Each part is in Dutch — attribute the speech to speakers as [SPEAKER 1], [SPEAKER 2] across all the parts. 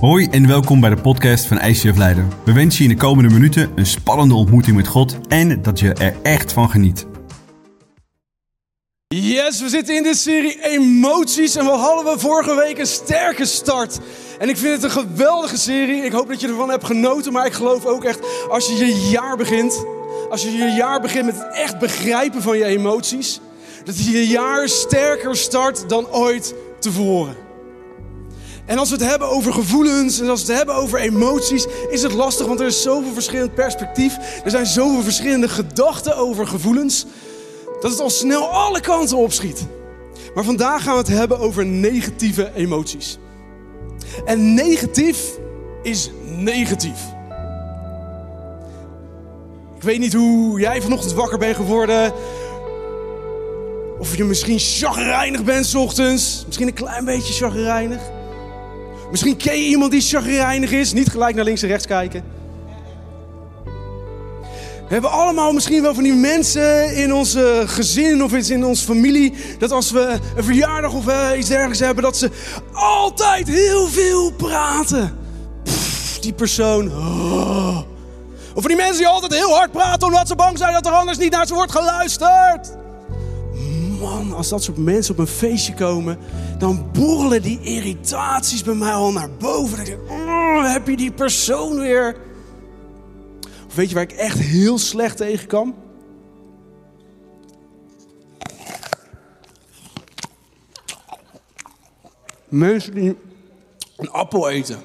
[SPEAKER 1] Hoi en welkom bij de podcast van ICF Leiden. We wensen je in de komende minuten een spannende ontmoeting met God en dat je er echt van geniet.
[SPEAKER 2] Yes, we zitten in de serie emoties en we hadden we vorige week een sterke start. En ik vind het een geweldige serie. Ik hoop dat je ervan hebt genoten, maar ik geloof ook echt als je je jaar begint, als je je jaar begint met het echt begrijpen van je emoties, dat je je jaar sterker start dan ooit tevoren. En als we het hebben over gevoelens en als we het hebben over emoties, is het lastig, want er is zoveel verschillend perspectief. Er zijn zoveel verschillende gedachten over gevoelens, dat het al snel alle kanten opschiet. Maar vandaag gaan we het hebben over negatieve emoties. En negatief is negatief. Ik weet niet hoe jij vanochtend wakker bent geworden. Of je misschien chagrijnig bent s ochtends. Misschien een klein beetje chagrijnig. Misschien ken je iemand die chagrijnig is. Niet gelijk naar links en rechts kijken. We hebben allemaal misschien wel van die mensen in onze gezin of in onze familie. Dat als we een verjaardag of eh, iets dergelijks hebben, dat ze altijd heel veel praten. Die persoon. oh. Of van die mensen die altijd heel hard praten omdat ze bang zijn dat er anders niet naar ze wordt geluisterd. Man, als dat soort mensen op een feestje komen, dan borrelen die irritaties bij mij al naar boven. Dan denk ik, oh, heb je die persoon weer? Of weet je waar ik echt heel slecht tegen kan? Mensen die een appel eten.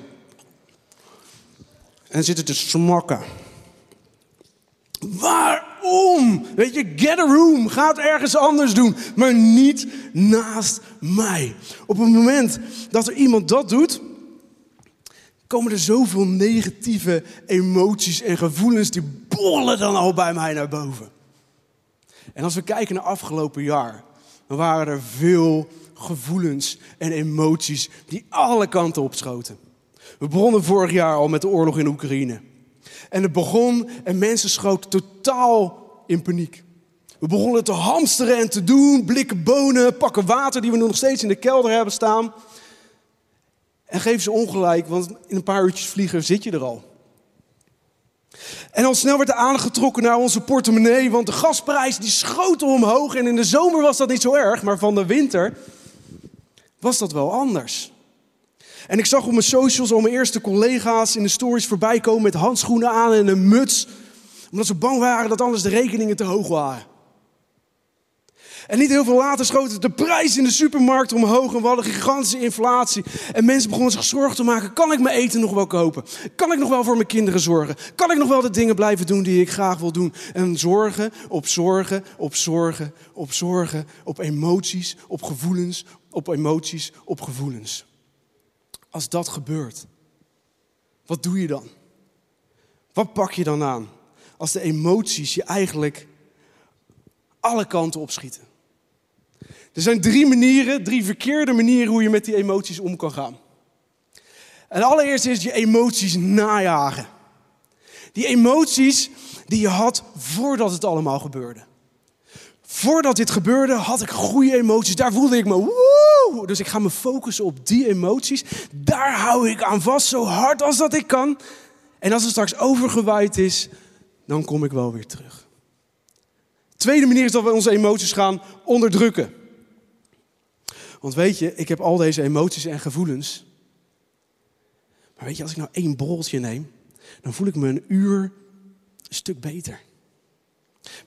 [SPEAKER 2] En zitten te smakken. Weet je, get a room. Ga het ergens anders doen. Maar niet naast mij. Op het moment dat er iemand dat doet, komen er zoveel negatieve emoties en gevoelens die bollen dan al bij mij naar boven. En als we kijken naar afgelopen jaar, waren er veel gevoelens en emoties die alle kanten opschoten. We begonnen vorig jaar al met de oorlog in Oekraïne. En het begon en mensen schoten totaal in paniek. We begonnen te hamsteren en te doen, blikken bonen, pakken water die we nog steeds in de kelder hebben staan. En geef ze ongelijk, want in een paar uurtjes vliegen zit je er al. En al snel werd de aandacht getrokken naar onze portemonnee, want de gasprijs die schoten omhoog. En in de zomer was dat niet zo erg, maar van de winter was dat wel anders. En ik zag op mijn socials al mijn eerste collega's in de stories voorbij komen met handschoenen aan en een muts. Omdat ze bang waren dat anders de rekeningen te hoog waren. En niet heel veel later schoot de prijs in de supermarkt omhoog en we hadden gigantische inflatie. En mensen begonnen zich zorgen te maken, kan ik mijn eten nog wel kopen? Kan ik nog wel voor mijn kinderen zorgen? Kan ik nog wel de dingen blijven doen die ik graag wil doen? En zorgen op zorgen, op zorgen, op zorgen, op emoties, op gevoelens, op emoties, op gevoelens. Als dat gebeurt, wat doe je dan? Wat pak je dan aan? Als de emoties je eigenlijk alle kanten opschieten. Er zijn drie manieren, drie verkeerde manieren hoe je met die emoties om kan gaan. En allereerst is je emoties najagen. Die emoties die je had voordat het allemaal gebeurde. Voordat dit gebeurde had ik goede emoties. Daar voelde ik me woe. Dus ik ga me focussen op die emoties. Daar hou ik aan vast zo hard als dat ik kan. En als het straks overgewaaid is, dan kom ik wel weer terug. Tweede manier is dat we onze emoties gaan onderdrukken. Want weet je, ik heb al deze emoties en gevoelens. Maar weet je, als ik nou één borreltje neem, dan voel ik me een uur een stuk beter.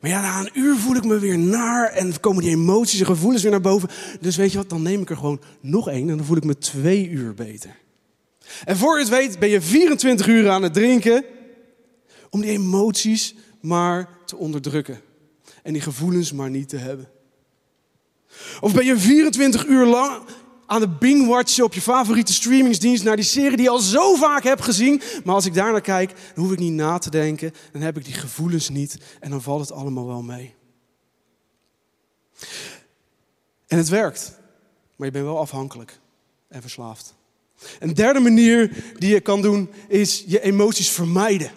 [SPEAKER 2] Maar ja, na een uur voel ik me weer naar en komen die emoties en gevoelens weer naar boven. Dus weet je wat, dan neem ik er gewoon nog één en dan voel ik me twee uur beter. En voor je het weet ben je 24 uur aan het drinken om die emoties maar te onderdrukken. En die gevoelens maar niet te hebben. Of ben je 24 uur lang aan het bingwatchen op je favoriete streamingsdienst naar die serie die je al zo vaak hebt gezien. Maar als ik daar naar kijk, dan hoef ik niet na te denken. Dan heb ik die gevoelens niet en dan valt het allemaal wel mee. En het werkt, maar je bent wel afhankelijk en verslaafd. Een derde manier die je kan doen is je emoties vermijden.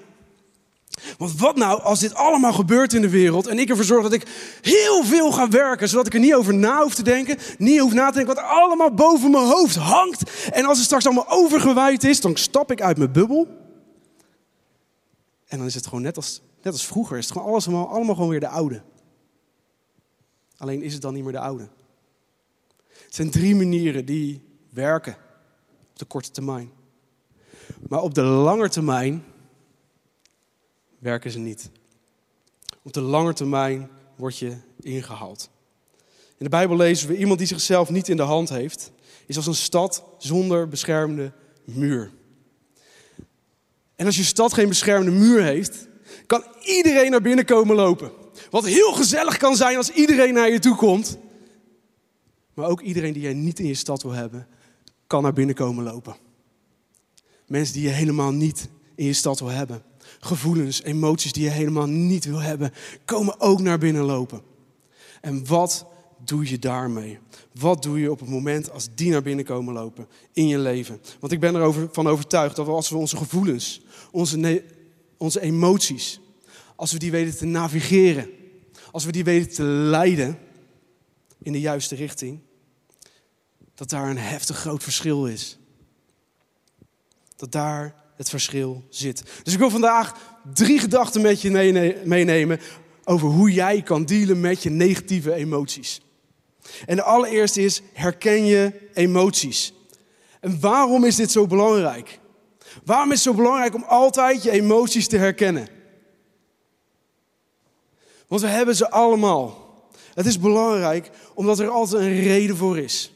[SPEAKER 2] Want wat nou als dit allemaal gebeurt in de wereld en ik ervoor zorg dat ik heel veel ga werken, zodat ik er niet over na hoef te denken, niet hoef na te denken wat allemaal boven mijn hoofd hangt. En als het straks allemaal overgewaaid is, dan stap ik uit mijn bubbel. En dan is het gewoon net als, net als vroeger, is het gewoon alles, allemaal, allemaal gewoon weer de oude. Alleen is het dan niet meer de oude. Het zijn drie manieren die werken op de korte termijn. Maar op de lange termijn werken ze niet. Op de lange termijn word je ingehaald. In de Bijbel lezen we: iemand die zichzelf niet in de hand heeft, is als een stad zonder beschermende muur. En als je stad geen beschermende muur heeft, kan iedereen naar binnen komen lopen. Wat heel gezellig kan zijn als iedereen naar je toe komt. Maar ook iedereen die jij niet in je stad wil hebben, kan naar binnen komen lopen. Mensen die je helemaal niet in je stad wil hebben. Gevoelens, emoties die je helemaal niet wil hebben, komen ook naar binnen lopen. En wat doe je daarmee? Wat doe je op het moment als die naar binnen komen lopen in je leven? Want ik ben ervan overtuigd dat als we onze gevoelens, onze, onze emoties, als we die weten te navigeren, als we die weten te leiden in de juiste richting, dat daar een heftig groot verschil is. Dat daar het verschil zit. Dus ik wil vandaag drie gedachten met je meenemen over hoe jij kan dealen met je negatieve emoties. En de allereerste is, herken je emoties. En waarom is dit zo belangrijk? Waarom is het zo belangrijk om altijd je emoties te herkennen? Want we hebben ze allemaal. Het is belangrijk omdat er altijd een reden voor is.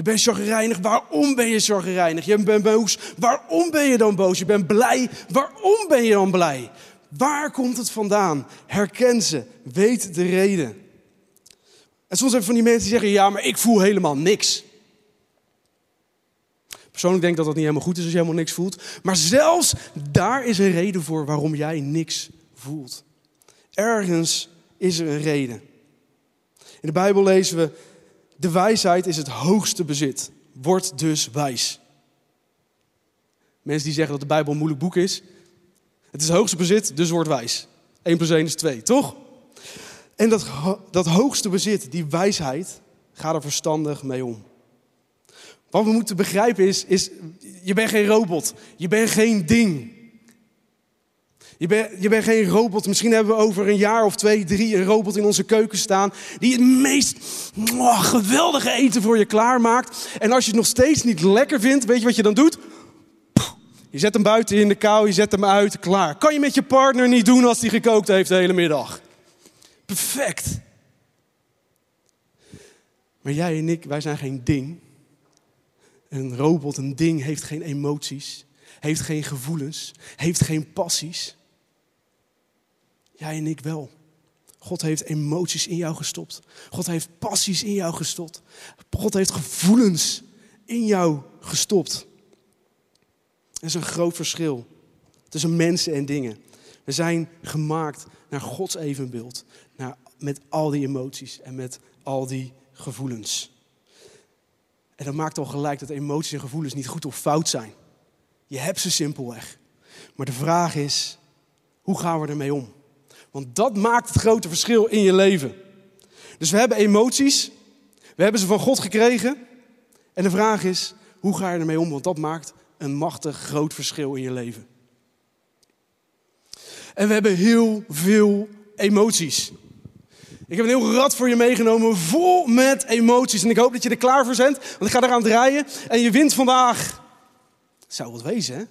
[SPEAKER 2] Je bent chagrijnig, waarom ben je chagrijnig? Je bent boos, waarom ben je dan boos? Je bent blij, waarom ben je dan blij? Waar komt het vandaan? Herken ze, weet de reden. En soms hebben van die mensen die zeggen, ja, maar ik voel helemaal niks. Persoonlijk denk ik dat dat niet helemaal goed is als je helemaal niks voelt. Maar zelfs daar is een reden voor waarom jij niks voelt. Ergens is er een reden. In de Bijbel lezen we, de wijsheid is het hoogste bezit. Word dus wijs. Mensen die zeggen dat de Bijbel een moeilijk boek is. Het is het hoogste bezit, dus word wijs. 1 plus 1 is 2, toch? En dat, dat hoogste bezit, die wijsheid, ga er verstandig mee om. Wat we moeten begrijpen is, is je bent geen robot. Je bent geen ding. Je bent, je bent geen robot. Misschien hebben we over een jaar of twee, drie een robot in onze keuken staan. Die het meest geweldige eten voor je klaarmaakt. En als je het nog steeds niet lekker vindt, weet je wat je dan doet? Je zet hem buiten in de kou, je zet hem uit, klaar. Kan je met je partner niet doen als hij gekookt heeft de hele middag. Perfect. Maar jij en ik, wij zijn geen ding. Een robot, een ding, heeft geen emoties, heeft geen gevoelens, heeft geen passies. Jij en ik wel. God heeft emoties in jou gestopt. God heeft passies in jou gestopt. God heeft gevoelens in jou gestopt. Er is een groot verschil tussen mensen en dingen. We zijn gemaakt naar Gods evenbeeld. Naar, met al die emoties en met al die gevoelens. En dat maakt al gelijk dat emoties en gevoelens niet goed of fout zijn. Je hebt ze simpelweg. Maar de vraag is, hoe gaan we ermee om? Want dat maakt het grote verschil in je leven. Dus we hebben emoties, we hebben ze van God gekregen. En de vraag is, hoe ga je ermee om? Want dat maakt een machtig groot verschil in je leven. En we hebben heel veel emoties. Ik heb een heel rad voor je meegenomen, vol met emoties. En ik hoop dat je er klaar voor bent, want ik ga eraan draaien. En je wint vandaag. Zou wat wezen, hè?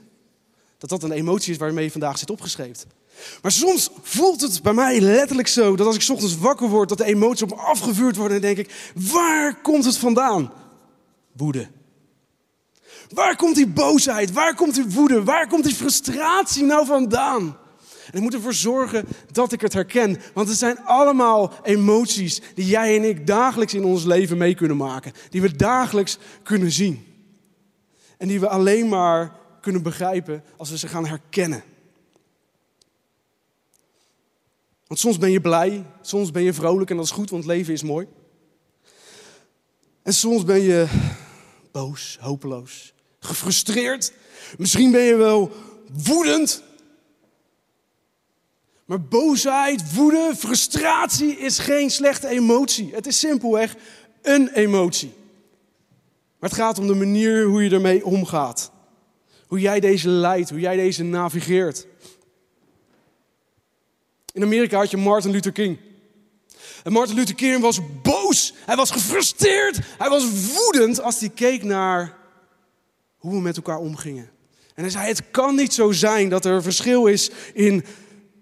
[SPEAKER 2] Dat dat een emotie is waarmee je vandaag zit opgeschreven. Maar soms voelt het bij mij letterlijk zo dat als ik ochtends wakker word, dat de emoties op me afgevuurd worden. En denk ik, waar komt het vandaan? Woede. Waar komt die boosheid? Waar komt die woede? Waar komt die frustratie nou vandaan? En ik moet ervoor zorgen dat ik het herken. Want het zijn allemaal emoties die jij en ik dagelijks in ons leven mee kunnen maken. Die we dagelijks kunnen zien. En die we alleen maar kunnen begrijpen als we ze gaan herkennen. Want soms ben je blij, soms ben je vrolijk en dat is goed, want leven is mooi. En soms ben je boos, hopeloos, gefrustreerd. Misschien ben je wel woedend. Maar boosheid, woede, frustratie is geen slechte emotie. Het is simpelweg een emotie. Maar het gaat om de manier hoe je ermee omgaat. Hoe jij deze leidt, hoe jij deze navigeert. In Amerika had je Martin Luther King. En Martin Luther King was boos. Hij was gefrustreerd. Hij was woedend als hij keek naar hoe we met elkaar omgingen. En hij zei: Het kan niet zo zijn dat er verschil is in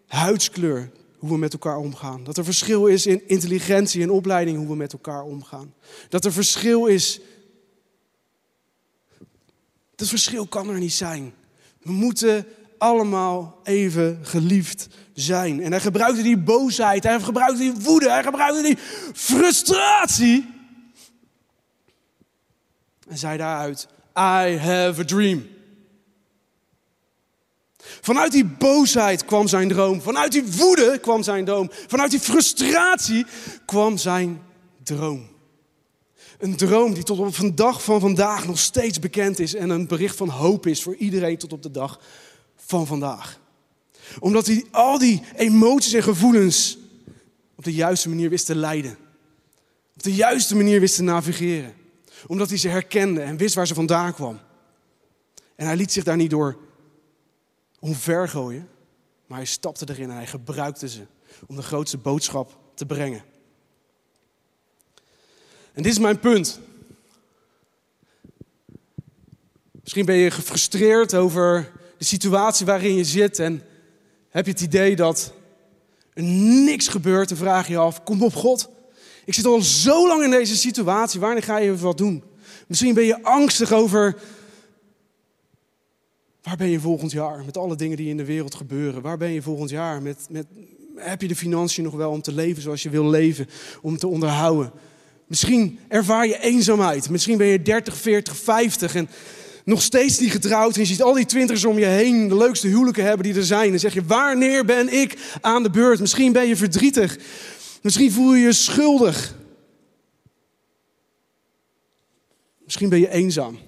[SPEAKER 2] huidskleur, hoe we met elkaar omgaan. Dat er verschil is in intelligentie en opleiding, hoe we met elkaar omgaan. Dat er verschil is. Dat verschil kan er niet zijn. We moeten allemaal even geliefd zijn. En hij gebruikte die boosheid, hij gebruikte die woede, hij gebruikte die frustratie. En zei daaruit: I have a dream. Vanuit die boosheid kwam zijn droom. Vanuit die woede kwam zijn droom. Vanuit die frustratie kwam zijn droom. Een droom die tot op de dag van vandaag nog steeds bekend is en een bericht van hoop is voor iedereen tot op de dag van vandaag. Omdat hij al die emoties en gevoelens op de juiste manier wist te leiden. Op de juiste manier wist te navigeren. Omdat hij ze herkende en wist waar ze vandaan kwam. En hij liet zich daar niet door omvergooien, maar hij stapte erin en hij gebruikte ze om de grootste boodschap te brengen. En dit is mijn punt. Misschien ben je gefrustreerd over de situatie waarin je zit en heb je het idee dat er niks gebeurt, dan vraag je je af, kom op God. Ik zit al zo lang in deze situatie, wanneer ga je wat doen? Misschien ben je angstig over Waar ben je volgend jaar met alle dingen die in de wereld gebeuren? Waar ben je volgend jaar met, met heb je de financiën nog wel om te leven zoals je wil leven, om te onderhouden? Misschien ervaar je eenzaamheid. Misschien ben je 30, 40, 50 en nog steeds niet getrouwd. En je ziet al die twintigers om je heen de leukste huwelijken hebben die er zijn. En zeg je, wanneer ben ik aan de beurt? Misschien ben je verdrietig. Misschien voel je je schuldig. Misschien ben je eenzaam.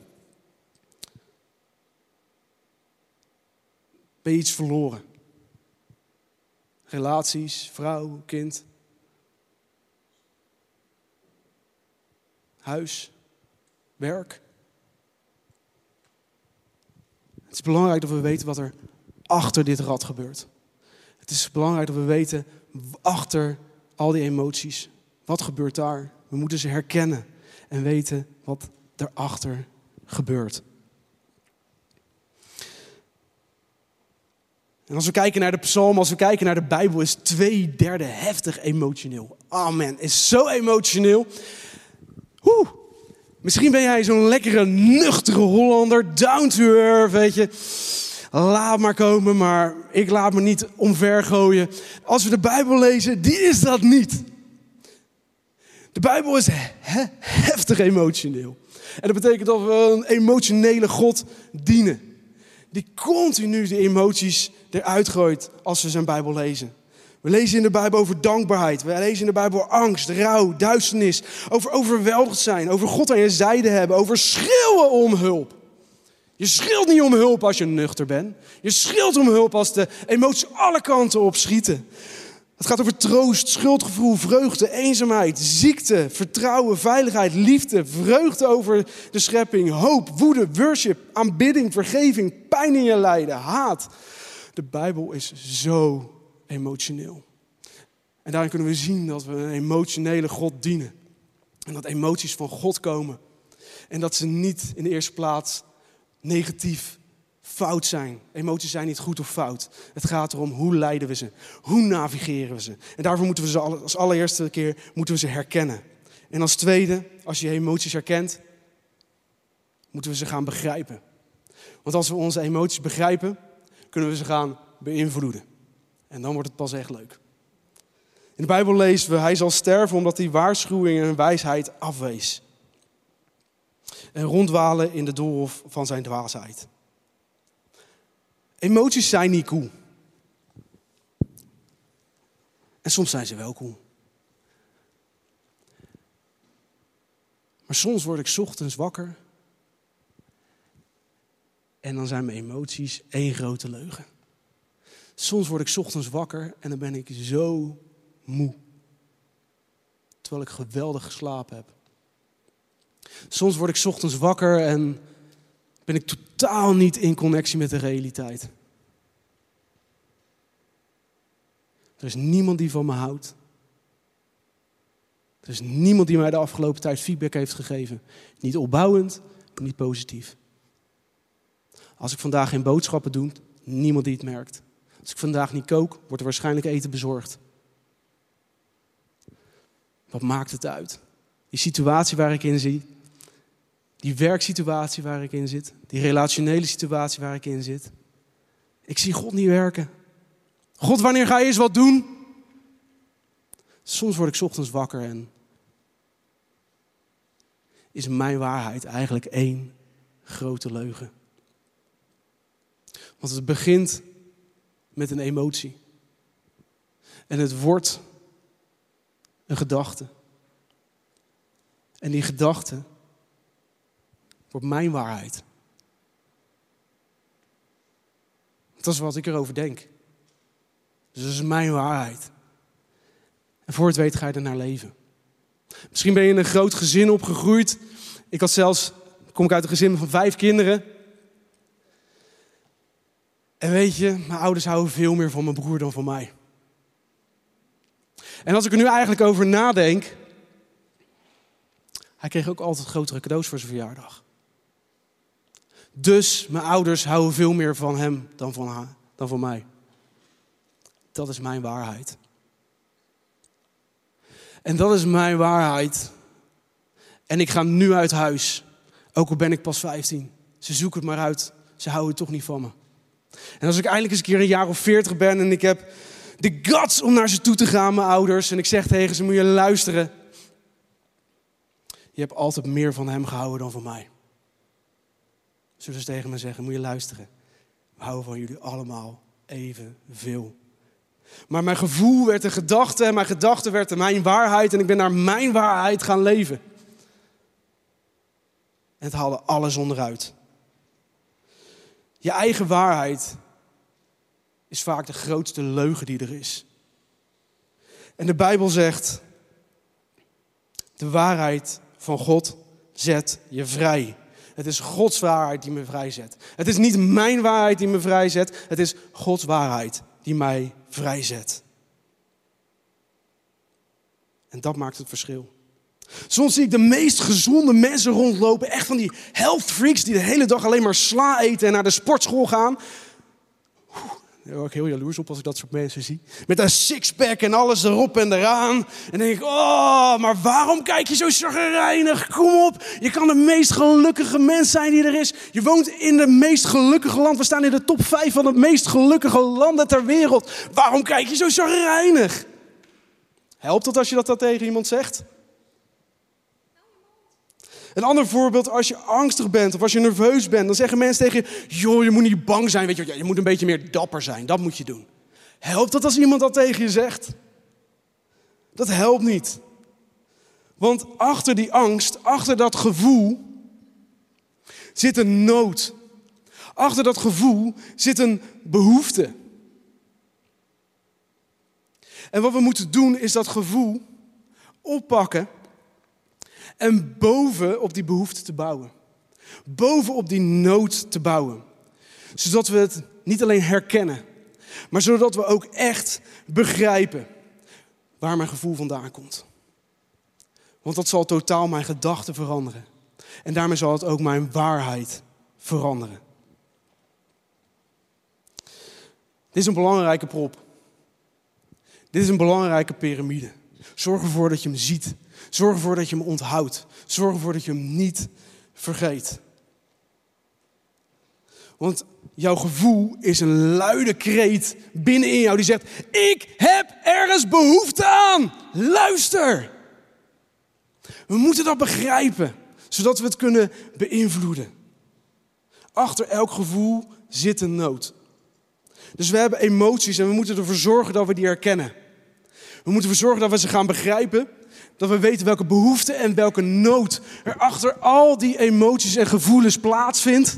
[SPEAKER 2] Ben je iets verloren? Relaties, vrouw, kind. Huis, werk. Het is belangrijk dat we weten wat er achter dit rad gebeurt. Het is belangrijk dat we weten achter al die emoties. Wat gebeurt daar? We moeten ze herkennen en weten wat erachter gebeurt. En als we kijken naar de psalm, als we kijken naar de Bijbel, is twee derde heftig emotioneel. Amen. Is zo emotioneel. Oeh. Misschien ben jij zo'n lekkere, nuchtere Hollander, down to earth, weet je. Laat maar komen, maar ik laat me niet omvergooien. Als we de Bijbel lezen, die is dat niet. De Bijbel is heftig emotioneel. En dat betekent dat we een emotionele God dienen die continu de emoties eruit gooit als we zijn Bijbel lezen. We lezen in de Bijbel over dankbaarheid. We lezen in de Bijbel angst, rouw, duisternis. Over overweldigd zijn. Over God aan je zijde hebben. Over schreeuwen om hulp. Je schreeuwt niet om hulp als je nuchter bent. Je schreeuwt om hulp als de emoties alle kanten op schieten. Het gaat over troost, schuldgevoel, vreugde, eenzaamheid, ziekte, vertrouwen, veiligheid, liefde, vreugde over de schepping, hoop, woede, worship, aanbidding, vergeving, pijn in je lijden, haat. De Bijbel is zo emotioneel. En daarin kunnen we zien dat we een emotionele God dienen. En dat emoties van God komen. En dat ze niet in de eerste plaats negatief fout zijn. Emoties zijn niet goed of fout. Het gaat erom hoe leiden we ze, hoe navigeren we ze. En daarvoor moeten we ze als allereerste keer moeten we ze herkennen. En als tweede, als je emoties herkent, moeten we ze gaan begrijpen. Want als we onze emoties begrijpen, kunnen we ze gaan beïnvloeden. En dan wordt het pas echt leuk. In de Bijbel lezen we, hij zal sterven omdat hij waarschuwing en wijsheid afwees. En rondwalen in de doolhof van zijn dwaasheid. Emoties zijn niet cool. En soms zijn ze wel cool. Maar soms word ik ochtends wakker. En dan zijn mijn emoties één grote leugen. Soms word ik ochtends wakker en dan ben ik zo moe. Terwijl ik geweldig geslapen heb. Soms word ik ochtends wakker en ben ik totaal niet in connectie met de realiteit. Er is niemand die van me houdt. Er is niemand die mij de afgelopen tijd feedback heeft gegeven. Niet opbouwend, niet positief. Als ik vandaag geen boodschappen doe, niemand die het merkt. Als ik vandaag niet kook, wordt er waarschijnlijk eten bezorgd. Wat maakt het uit? Die situatie waar ik in zit, die werksituatie waar ik in zit, die relationele situatie waar ik in zit. Ik zie God niet werken. God, wanneer ga je eens wat doen? Soms word ik ochtends wakker en is mijn waarheid eigenlijk één grote leugen. Want het begint met een emotie. En het wordt een gedachte. En die gedachte wordt mijn waarheid. Dat is wat ik erover denk. Dus dat is mijn waarheid. En voor het weet ga je er naar leven. Misschien ben je in een groot gezin opgegroeid. Ik had zelfs, kom ik uit een gezin van vijf kinderen. En weet je, mijn ouders houden veel meer van mijn broer dan van mij. En als ik er nu eigenlijk over nadenk, hij kreeg ook altijd grotere cadeaus voor zijn verjaardag. Dus mijn ouders houden veel meer van hem dan van, haar, dan van mij. Dat is mijn waarheid. En dat is mijn waarheid. En ik ga nu uit huis. Ook al ben ik pas 15. Ze zoeken het maar uit. Ze houden toch niet van me. En als ik eindelijk eens een keer een jaar of 40 ben en ik heb de guts om naar ze toe te gaan, mijn ouders. En ik zeg tegen ze, moet je luisteren. Je hebt altijd meer van hem gehouden dan van mij. Zullen ze tegen me zeggen, moet je luisteren. We houden van jullie allemaal evenveel. Maar mijn gevoel werd een gedachte en mijn gedachte werd mijn waarheid en ik ben naar mijn waarheid gaan leven. En het haalde alles onderuit. Je eigen waarheid is vaak de grootste leugen die er is. En de Bijbel zegt, de waarheid van God zet je vrij. Het is Gods waarheid die me vrijzet. Het is niet mijn waarheid die me vrijzet, het is Gods waarheid die mij vrijzet. En dat maakt het verschil. Soms zie ik de meest gezonde mensen rondlopen. Echt van die health freaks die de hele dag alleen maar sla eten en naar de sportschool gaan. Daar word ik heel jaloers op als ik dat soort mensen zie. Met een sixpack en alles erop en eraan. En dan denk ik, oh, maar waarom kijk je zo chagrijnig? Kom op, je kan de meest gelukkige mens zijn die er is. Je woont in de meest gelukkige land. We staan in de top 5 van de meest gelukkige landen ter wereld. Waarom kijk je zo chagrijnig? Helpt het als je dat tegen iemand zegt? Een ander voorbeeld, als je angstig bent of als je nerveus bent, dan zeggen mensen tegen je: joh, je moet niet bang zijn, weet je, je moet een beetje meer dapper zijn, dat moet je doen. Helpt dat als iemand dat tegen je zegt? Dat helpt niet. Want achter die angst, achter dat gevoel, zit een nood. Achter dat gevoel zit een behoefte. En wat we moeten doen is dat gevoel oppakken en boven op die behoefte te bouwen. Boven op die nood te bouwen. Zodat we het niet alleen herkennen, maar zodat we ook echt begrijpen waar mijn gevoel vandaan komt. Want dat zal totaal mijn gedachten veranderen. En daarmee zal het ook mijn waarheid veranderen. Dit is een belangrijke prop. Dit is een belangrijke piramide. Zorg ervoor dat je hem ziet Zorg ervoor dat je hem onthoudt. Zorg ervoor dat je hem niet vergeet. Want jouw gevoel is een luide kreet binnenin jou die zegt: Ik heb ergens behoefte aan. Luister. We moeten dat begrijpen, zodat we het kunnen beïnvloeden. Achter elk gevoel zit een nood. Dus we hebben emoties en we moeten ervoor zorgen dat we die herkennen. We moeten ervoor zorgen dat we ze gaan begrijpen dat we weten welke behoefte en welke nood er achter al die emoties en gevoelens plaatsvindt.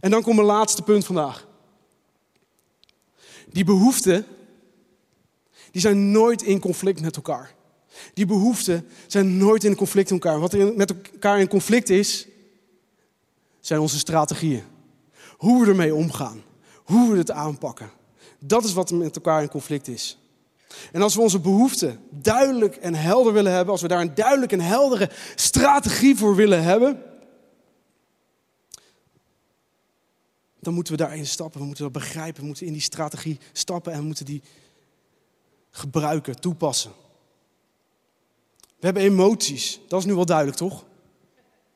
[SPEAKER 2] En dan komt mijn laatste punt vandaag. Die behoeften, die zijn nooit in conflict met elkaar. Die behoeften zijn nooit in conflict met elkaar. Wat er met elkaar in conflict is, zijn onze strategieën. Hoe we ermee omgaan. Hoe we het aanpakken. Dat is wat er met elkaar in conflict is. En als we onze behoeften duidelijk en helder willen hebben, als we daar een duidelijk en heldere strategie voor willen hebben, dan moeten we daarin stappen. We moeten dat begrijpen. We moeten in die strategie stappen en we moeten die gebruiken, toepassen. We hebben emoties. Dat is nu wel duidelijk, toch?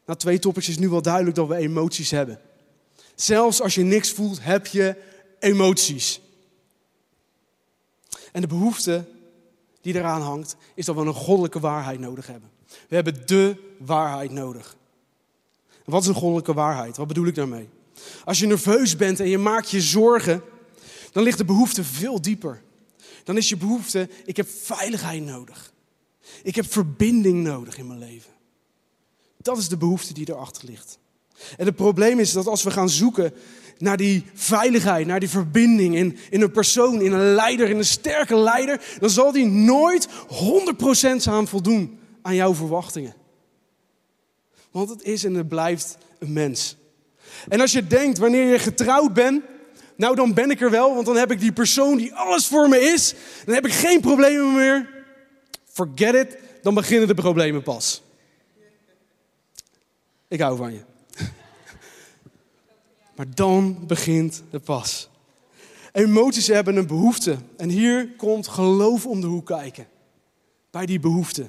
[SPEAKER 2] Na twee topics is nu wel duidelijk dat we emoties hebben. Zelfs als je niks voelt, heb je emoties. En de behoefte die eraan hangt, is dat we een goddelijke waarheid nodig hebben. We hebben de waarheid nodig. wat is een goddelijke waarheid? Wat bedoel ik daarmee? Als je nerveus bent en je maakt je zorgen, dan ligt de behoefte veel dieper. Dan is je behoefte, ik heb veiligheid nodig. Ik heb verbinding nodig in mijn leven. Dat is de behoefte die erachter ligt. En het probleem is dat als we gaan zoeken naar die veiligheid, naar die verbinding in, in een persoon, in een leider, in een sterke leider, dan zal die nooit 100% gaan voldoen aan jouw verwachtingen. Want het is en het blijft een mens. En als je denkt, wanneer je getrouwd bent, nou dan ben ik er wel, want dan heb ik die persoon die alles voor me is, dan heb ik geen problemen meer. Forget it, dan beginnen de problemen pas. Ik hou van je. Maar dan begint de pas. Emoties hebben een behoefte. En hier komt geloof om de hoek kijken. Bij die behoefte.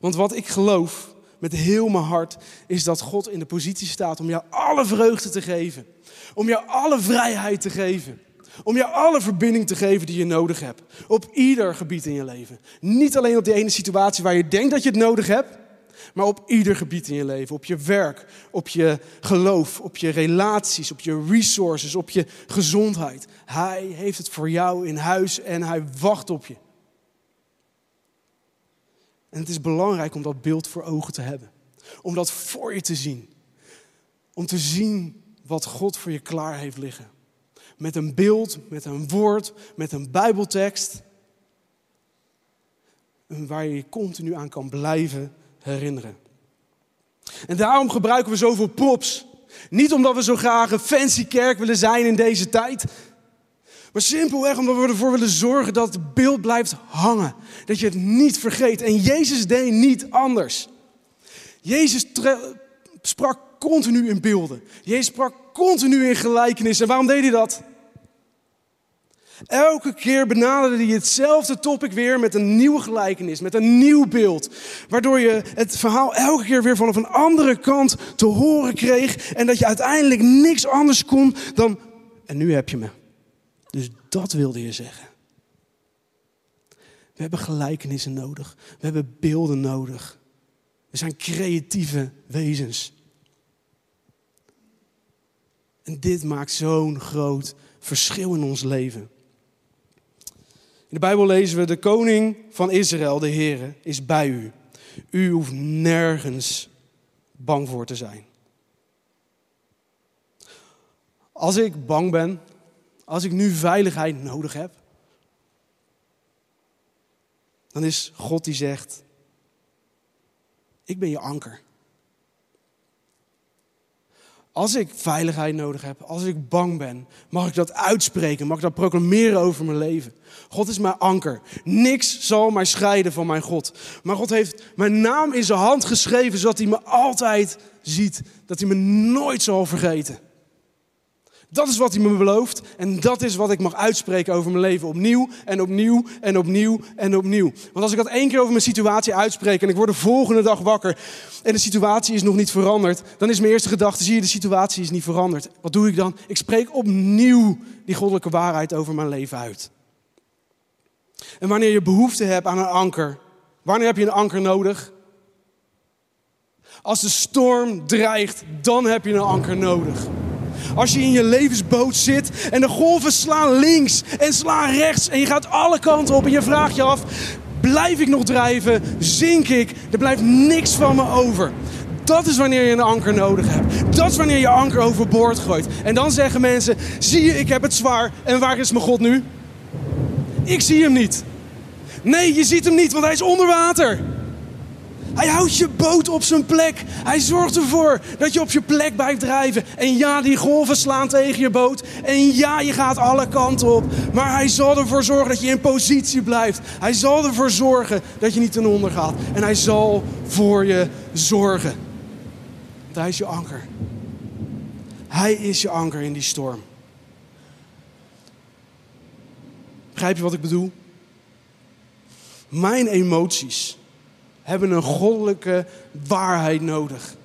[SPEAKER 2] Want wat ik geloof met heel mijn hart is dat God in de positie staat om jou alle vreugde te geven. Om jou alle vrijheid te geven. Om jou alle verbinding te geven die je nodig hebt. Op ieder gebied in je leven. Niet alleen op die ene situatie waar je denkt dat je het nodig hebt maar op ieder gebied in je leven. Op je werk, op je geloof, op je relaties, op je resources, op je gezondheid. Hij heeft het voor jou in huis en hij wacht op je. En het is belangrijk om dat beeld voor ogen te hebben. Om dat voor je te zien. Om te zien wat God voor je klaar heeft liggen. Met een beeld, met een woord, met een Bijbeltekst. Waar je continu aan kan blijven herinneren. En daarom gebruiken we zoveel props. Niet omdat we zo graag een fancy kerk willen zijn in deze tijd. Maar simpelweg omdat we ervoor willen zorgen dat het beeld blijft hangen. Dat je het niet vergeet. En Jezus deed niet anders. Jezus sprak continu in beelden. Jezus sprak continu in gelijkenissen. En waarom deed hij dat? Elke keer benaderde hij hetzelfde topic weer met een nieuwe gelijkenis, met een nieuw beeld. Waardoor je het verhaal elke keer weer vanaf een andere kant te horen kreeg. En dat je uiteindelijk niks anders kon dan, en nu heb je me. Dus dat wilde je zeggen. We hebben gelijkenissen nodig. We hebben beelden nodig. We zijn creatieve wezens. En dit maakt zo'n groot verschil in ons leven. In de Bijbel lezen we, de koning van Israël, de Heere, is bij u. U hoeft nergens bang voor te zijn. Als ik bang ben, als ik nu veiligheid nodig heb, dan is God die zegt, ik ben je anker. Als ik veiligheid nodig heb, als ik bang ben, mag ik dat uitspreken, mag ik dat proclameren over mijn leven. God is mijn anker. Niks zal mij scheiden van mijn God. Maar God heeft mijn naam in zijn hand geschreven, zodat hij me altijd ziet, dat hij me nooit zal vergeten. Dat is wat hij me belooft en dat is wat ik mag uitspreken over mijn leven. Opnieuw en opnieuw en opnieuw en opnieuw. Want als ik dat één keer over mijn situatie uitspreek en ik word de volgende dag wakker en de situatie is nog niet veranderd, dan is mijn eerste gedachte, zie je, de situatie is niet veranderd. Wat doe ik dan? Ik spreek opnieuw die goddelijke waarheid over mijn leven uit. En wanneer je behoefte hebt aan een anker, wanneer heb je een anker nodig? Als de storm dreigt, dan heb je een anker nodig. Als je in je levensboot zit en de golven slaan links en slaan rechts en je gaat alle kanten op en je vraagt je af, blijf ik nog drijven? Zink ik? Er blijft niks van me over. Dat is wanneer je een anker nodig hebt. Dat is wanneer je anker overboord gooit. En dan zeggen mensen: Zie je, ik heb het zwaar. En waar is mijn God nu? Ik zie hem niet. Nee, je ziet hem niet, want hij is onder water. Hij houdt je boot op zijn plek. Hij zorgt ervoor dat je op je plek blijft drijven. En ja, die golven slaan tegen je boot. En ja, je gaat alle kanten op. Maar hij zal ervoor zorgen dat je in positie blijft. Hij zal ervoor zorgen dat je niet ten onder gaat. En hij zal voor je zorgen. Want hij is je anker. Hij is je anker in die storm. Begrijp je wat ik bedoel? Mijn emoties hebben een goddelijke waarheid nodig.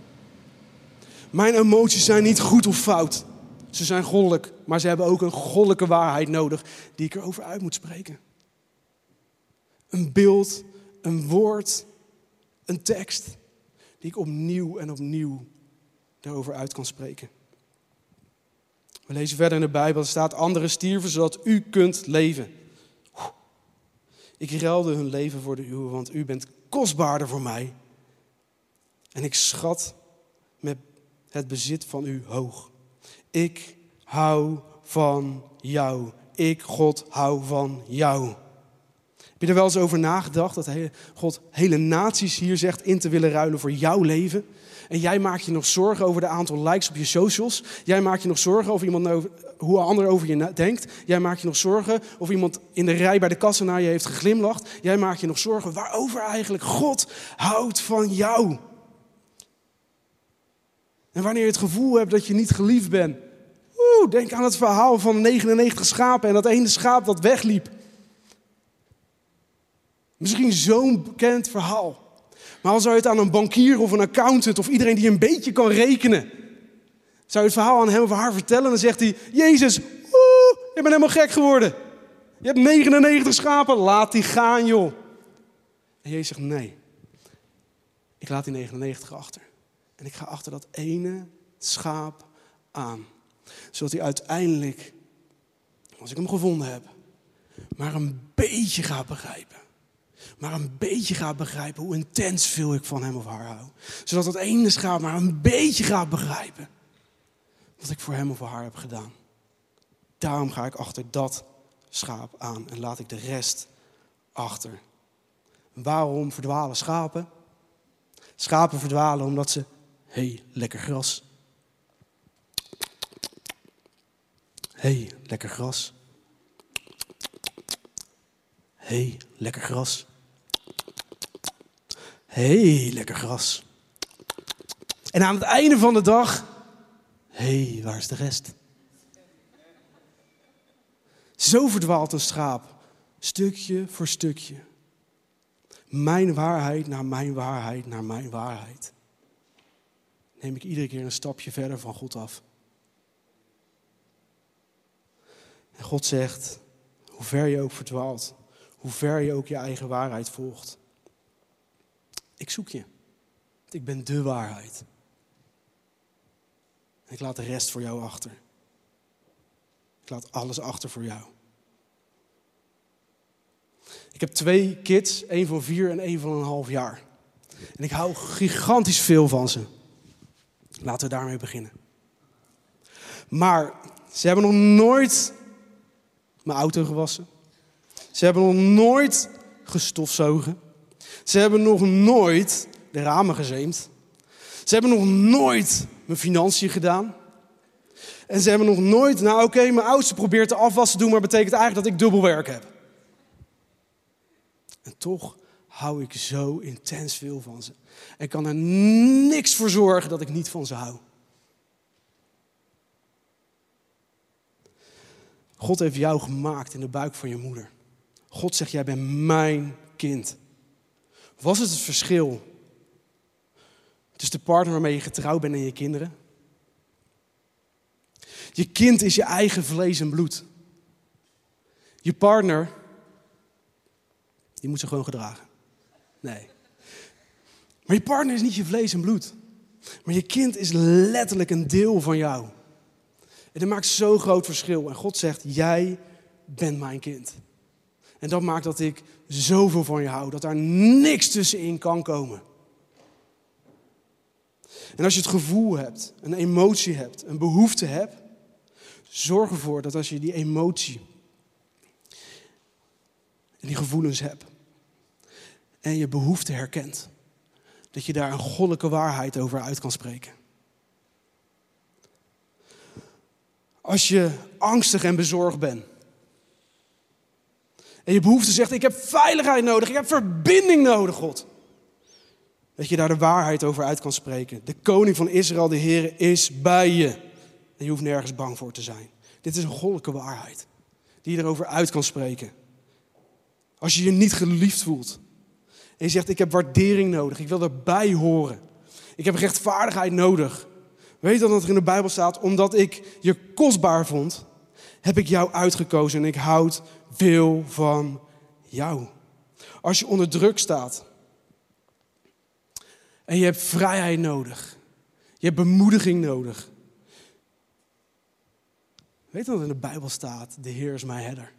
[SPEAKER 2] Mijn emoties zijn niet goed of fout. Ze zijn goddelijk, maar ze hebben ook een goddelijke waarheid nodig die ik erover uit moet spreken. Een beeld, een woord, een tekst die ik opnieuw en opnieuw daarover uit kan spreken. We lezen verder in de Bijbel, er staat, anderen stierven zodat u kunt leven. Ik ruilde hun leven voor de uwe, want u bent kostbaarder voor mij. En ik schat met het bezit van u hoog. Ik hou van jou. Ik, God, hou van jou. Heb je er wel eens over nagedacht dat God hele naties hier zegt in te willen ruilen voor jouw leven? En jij maakt je nog zorgen over de aantal likes op je socials. Jij maakt je nog zorgen over iemand, hoe een ander over je denkt. Jij maakt je nog zorgen of iemand in de rij bij de kassa naar je heeft geglimlacht. Jij maakt je nog zorgen waarover eigenlijk God houdt van jou. En wanneer je het gevoel hebt dat je niet geliefd bent. Oeh, denk aan het verhaal van 99 schapen en dat ene schaap dat wegliep. Misschien zo'n bekend verhaal. Maar als zou je het aan een bankier of een accountant of iedereen die een beetje kan rekenen, zou je het verhaal aan hem of haar vertellen, dan zegt hij: Jezus, oeh, je bent helemaal gek geworden. Je hebt 99 schapen, laat die gaan, joh. En Jezus zegt: Nee, ik laat die 99 achter. En ik ga achter dat ene schaap aan. Zodat hij uiteindelijk, als ik hem gevonden heb, maar een beetje gaat begrijpen maar een beetje gaat begrijpen hoe intens veel ik van hem of haar hou. Zodat dat ene schaap maar een beetje gaat begrijpen wat ik voor hem of haar heb gedaan. Daarom ga ik achter dat schaap aan en laat ik de rest achter. Waarom verdwalen schapen? Schapen verdwalen omdat ze, hey, lekker gras. Hey, lekker gras. Hey, lekker gras hey, lekker gras. En aan het einde van de dag, hey, waar is de rest? Zo verdwaalt een schaap, stukje voor stukje. Mijn waarheid naar mijn waarheid naar mijn waarheid. Neem ik iedere keer een stapje verder van God af. En God zegt, hoe ver je ook verdwaalt, hoe ver je ook je eigen waarheid volgt. Ik zoek je. Ik ben de waarheid. Ik laat de rest voor jou achter. Ik laat alles achter voor jou. Ik heb twee kids, één van vier en één van een half jaar. En ik hou gigantisch veel van ze. Laten we daarmee beginnen. Maar ze hebben nog nooit mijn auto gewassen. Ze hebben nog nooit gestofzogen. Ze hebben nog nooit de ramen gezeemd. Ze hebben nog nooit mijn financiën gedaan. En ze hebben nog nooit, nou oké, mijn oudste probeert de afwas te doen, maar betekent eigenlijk dat ik dubbel werk heb. En toch hou ik zo intens veel van ze. En kan er niks voor zorgen dat ik niet van ze hou. God heeft jou gemaakt in de buik van je moeder. God zegt, jij bent mijn kind. Was het het verschil tussen de partner waarmee je getrouwd bent en je kinderen? Je kind is je eigen vlees en bloed. Je partner, die moet ze gewoon gedragen. Nee. Maar je partner is niet je vlees en bloed. Maar je kind is letterlijk een deel van jou. En dat maakt zo'n groot verschil. En God zegt, jij bent mijn kind. En dat maakt dat ik zoveel van je hou, dat daar niks tussenin kan komen. En als je het gevoel hebt, een emotie hebt, een behoefte hebt, zorg ervoor dat als je die emotie en die gevoelens hebt en je behoefte herkent, dat je daar een goddelijke waarheid over uit kan spreken. Als je angstig en bezorgd bent. En je behoefte zegt, ik heb veiligheid nodig, ik heb verbinding nodig, God. Dat je daar de waarheid over uit kan spreken. De koning van Israël, de Heer, is bij je. En je hoeft nergens bang voor te zijn. Dit is een goddelijke waarheid. Die je erover uit kan spreken. Als je je niet geliefd voelt. En je zegt, ik heb waardering nodig. Ik wil erbij horen. Ik heb rechtvaardigheid nodig. Weet dan dat er in de Bijbel staat, omdat ik je kostbaar vond, heb ik jou uitgekozen en ik houd veel van jou. Als je onder druk staat en je hebt vrijheid nodig, je hebt bemoediging nodig. Weet dan dat in de Bijbel staat, de Heer is mijn herder.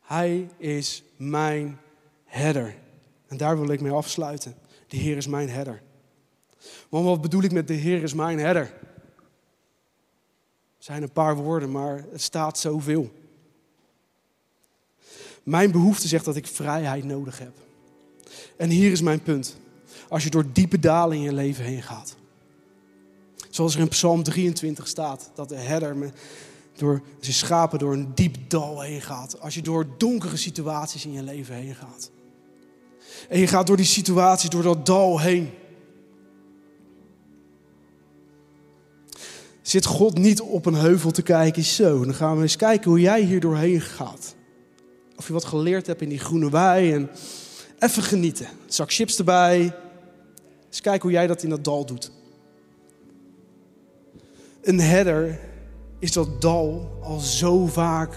[SPEAKER 2] Hij is mijn herder. En daar wil ik mee afsluiten. De Heer is mijn herder. Want wat bedoel ik met de Heer is mijn herder? Het zijn een paar woorden, maar het staat zoveel. Mijn behoefte zegt dat ik vrijheid nodig heb. En hier is mijn punt. Als je door diepe dalen in je leven heen gaat. Zoals er in Psalm 23 staat, dat de herder met, door zijn schapen door een diep dal heen gaat. Als je door donkere situaties in je leven heen gaat. En je gaat door die situaties, door dat dal heen. Zit God niet op een heuvel te kijken? Zo, dan gaan we eens kijken hoe jij hier doorheen gaat. Of je wat geleerd hebt in die groene wei en even genieten. Een zak chips erbij. Eens kijken hoe jij dat in dat dal doet. Een herder is dat dal al zo vaak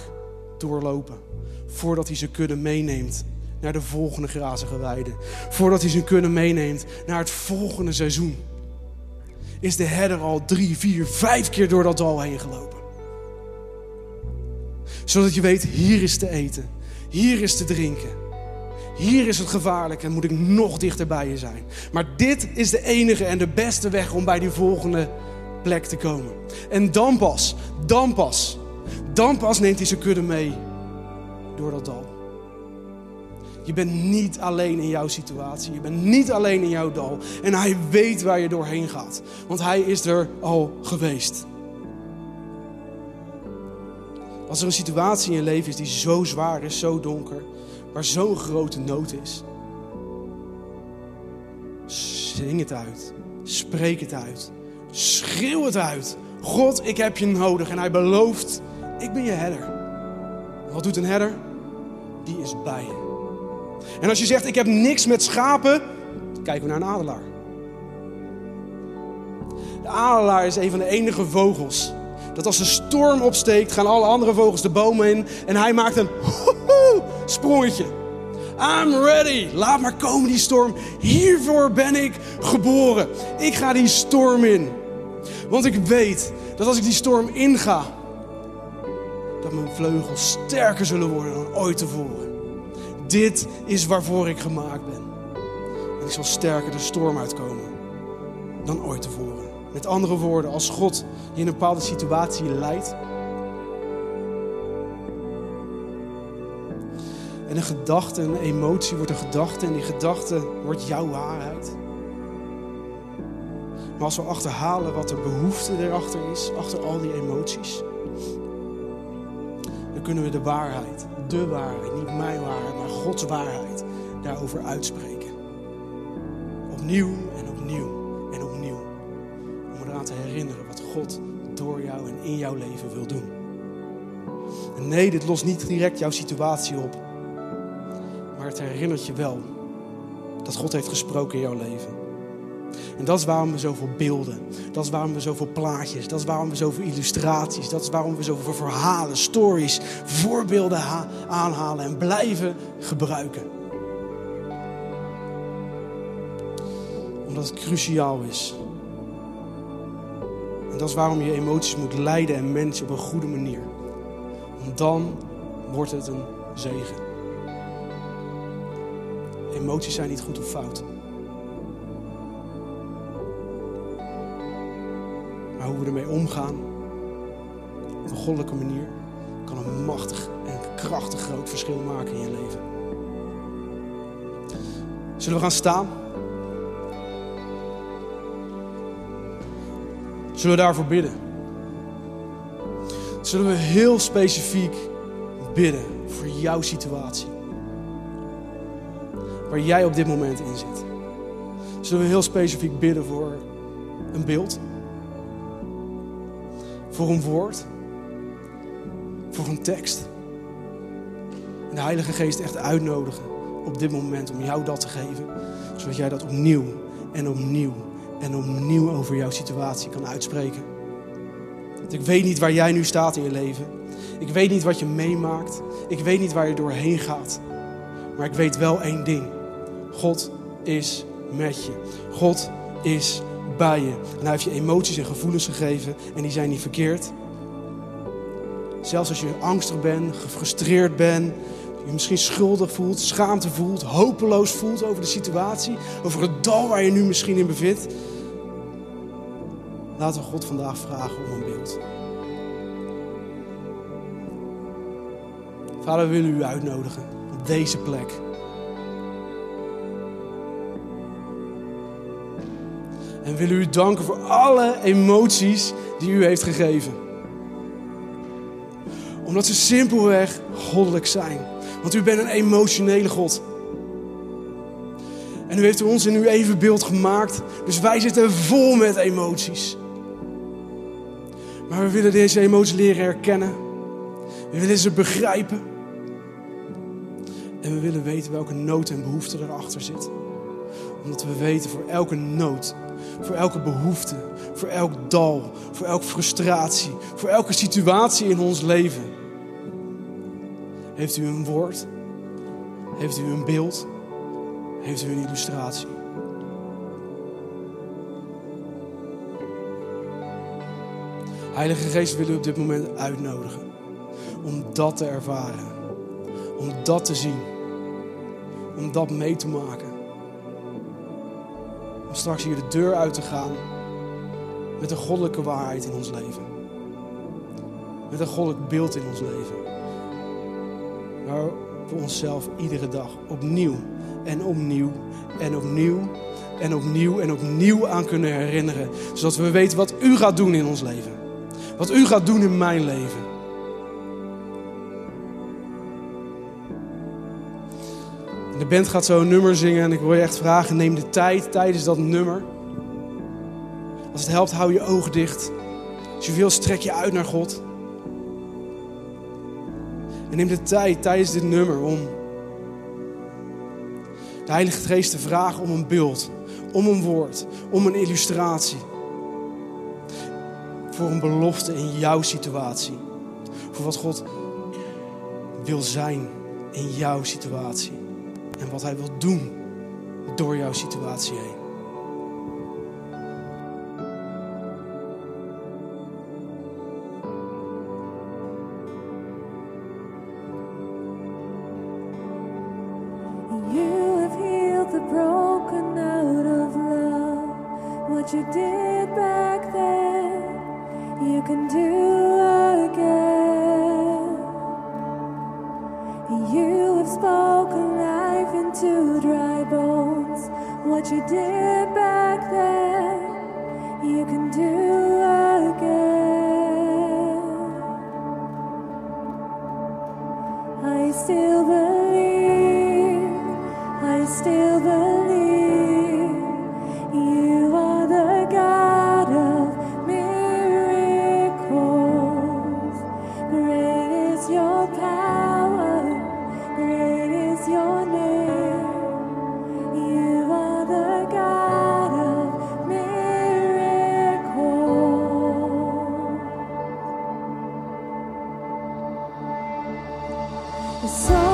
[SPEAKER 2] doorlopen voordat hij zijn kudde meeneemt naar de volgende grazige weide. Voordat hij zijn kudde meeneemt naar het volgende seizoen. Is de herder al drie, vier, vijf keer door dat dal heen gelopen. Zodat je weet, hier is te eten. Hier is te drinken. Hier is het gevaarlijk en moet ik nog dichter bij je zijn. Maar dit is de enige en de beste weg om bij die volgende plek te komen. En dan pas, dan pas, dan pas neemt hij zijn kudde mee door dat dal. Je bent niet alleen in jouw situatie. Je bent niet alleen in jouw dal. En hij weet waar je doorheen gaat. Want hij is er al geweest. Als er een situatie in je leven is die zo zwaar is, zo donker, waar zo'n grote nood is. Zing het uit. Spreek het uit. Schreeuw het uit. God, ik heb je nodig. En hij belooft, ik ben je herder. Wat doet een herder? Die is bij je. En als je zegt, ik heb niks met schapen, dan kijken we naar een adelaar. De adelaar is een van de enige vogels. Dat als de storm opsteekt, gaan alle andere vogels de bomen in. En hij maakt een sprongetje. I'm ready. Laat maar komen die storm. Hiervoor ben ik geboren. Ik ga die storm in. Want ik weet dat als ik die storm inga, dat mijn vleugels sterker zullen worden dan ooit tevoren. Dit is waarvoor ik gemaakt ben. En ik zal sterker de storm uitkomen dan ooit tevoren. Met andere woorden, als God je in een bepaalde situatie leidt. En een gedachte, een emotie wordt een gedachte en die gedachte wordt jouw waarheid. Maar als we achterhalen wat de behoefte erachter is, achter al die emoties, dan kunnen we de waarheid, de waarheid, niet mijn waarheid, maar Gods waarheid, daarover uitspreken. Opnieuw en opnieuw en opnieuw. Om te herinneren wat God door jou en in jouw leven wil doen. En nee, dit lost niet direct jouw situatie op. Maar het herinnert je wel dat God heeft gesproken in jouw leven. En dat is waarom we zoveel beelden, dat is waarom we zoveel plaatjes, dat is waarom we zoveel illustraties, dat is waarom we zoveel verhalen, stories, voorbeelden aanhalen en blijven gebruiken. Omdat het cruciaal is. En dat is waarom je emoties moet leiden en mensen op een goede manier. Want dan wordt het een zegen. Emoties zijn niet goed of fout. Maar hoe we ermee omgaan, op een goddelijke manier, kan een machtig en krachtig groot verschil maken in je leven. Zullen we gaan staan? Zullen we daarvoor bidden? Zullen we heel specifiek bidden voor jouw situatie? Waar jij op dit moment in zit. Zullen we heel specifiek bidden voor een beeld? Voor een woord? Voor een tekst? En de Heilige Geest echt uitnodigen op dit moment om jou dat te geven. Zodat jij dat opnieuw en opnieuw en opnieuw over jouw situatie kan uitspreken. Want ik weet niet waar jij nu staat in je leven. Ik weet niet wat je meemaakt. Ik weet niet waar je doorheen gaat. Maar ik weet wel één ding. God is met je. God is bij je. En hij heeft je emoties en gevoelens gegeven en die zijn niet verkeerd. Zelfs als je angstig bent, gefrustreerd bent, je misschien schuldig voelt, schaamte voelt, hopeloos voelt over de situatie, over het dal waar je nu misschien in bevindt. Laten we God vandaag vragen om een beeld. Vader, we willen u uitnodigen op deze plek. En willen u danken voor alle emoties die u heeft gegeven. Omdat ze simpelweg goddelijk zijn. Want u bent een emotionele God. En u heeft ons in uw evenbeeld gemaakt. Dus wij zitten vol met emoties. Maar we willen deze emoties leren herkennen. We willen ze begrijpen. En we willen weten welke nood en behoefte erachter zit. Omdat we weten voor elke nood, voor elke behoefte, voor elk dal, voor elke frustratie, voor elke situatie in ons leven. Heeft u een woord? Heeft u een beeld? Heeft u een illustratie? Heilige Geest wil u op dit moment uitnodigen om dat te ervaren, om dat te zien, om dat mee te maken. Om straks hier de deur uit te gaan met een goddelijke waarheid in ons leven. Met een goddelijk beeld in ons leven. Waar we onszelf iedere dag opnieuw en opnieuw en opnieuw en opnieuw en opnieuw aan kunnen herinneren. Zodat we weten wat u gaat doen in ons leven. Wat u gaat doen in mijn leven. De band gaat zo een nummer zingen en ik wil je echt vragen, neem de tijd tijdens dat nummer. Als het helpt, hou je ogen dicht. Als je wil, strek je uit naar God. En neem de tijd tijdens dit nummer om de Heilige Geest te vragen om een beeld, om een woord, om een illustratie. Voor een belofte in jouw situatie. Voor wat God wil zijn in jouw situatie. En wat Hij wil doen door jouw situatie heen.
[SPEAKER 3] So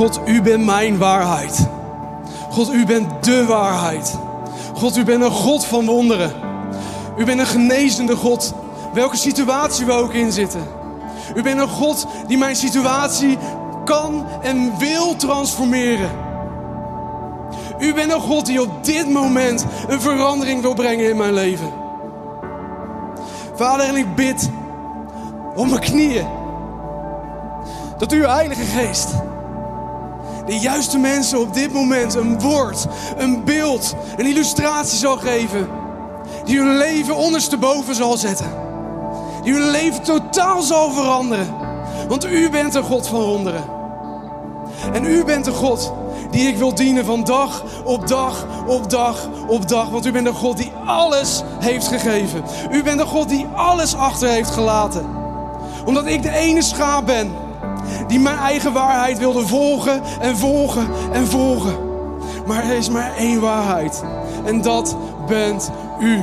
[SPEAKER 2] God, u bent mijn waarheid. God, u bent de waarheid. God, u bent een God van wonderen. U bent een genezende God, welke situatie we ook in zitten. U bent een God die mijn situatie kan en wil transformeren. U bent een God die op dit moment een verandering wil brengen in mijn leven. Vader, en ik bid op mijn knieën dat uw Heilige Geest de juiste mensen op dit moment een woord, een beeld, een illustratie zal geven. Die hun leven ondersteboven zal zetten. Die hun leven totaal zal veranderen. Want u bent een God van wonderen. En u bent een God die ik wil dienen van dag op dag op dag op dag. Want u bent een God die alles heeft gegeven. U bent een God die alles achter heeft gelaten. Omdat ik de ene schaap ben die mijn eigen waarheid wilde volgen en volgen en volgen. Maar er is maar één waarheid. En dat bent u.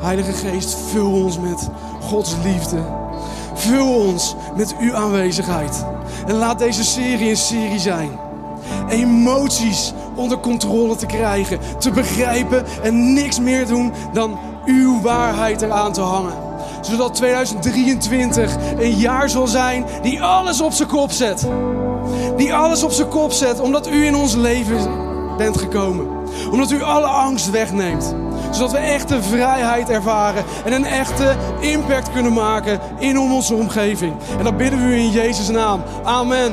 [SPEAKER 2] Heilige Geest, vul ons met Gods liefde. Vul ons met uw aanwezigheid. En laat deze serie een serie zijn. Emoties onder controle te krijgen, te begrijpen en niks meer doen dan uw waarheid eraan te hangen. Zodat 2023 een jaar zal zijn die alles op zijn kop zet. Die alles op zijn kop zet omdat u in ons leven bent gekomen. Omdat u alle angst wegneemt. Zodat we echte vrijheid ervaren en een echte impact kunnen maken in onze omgeving. En dat bidden we u in Jezus' naam. Amen.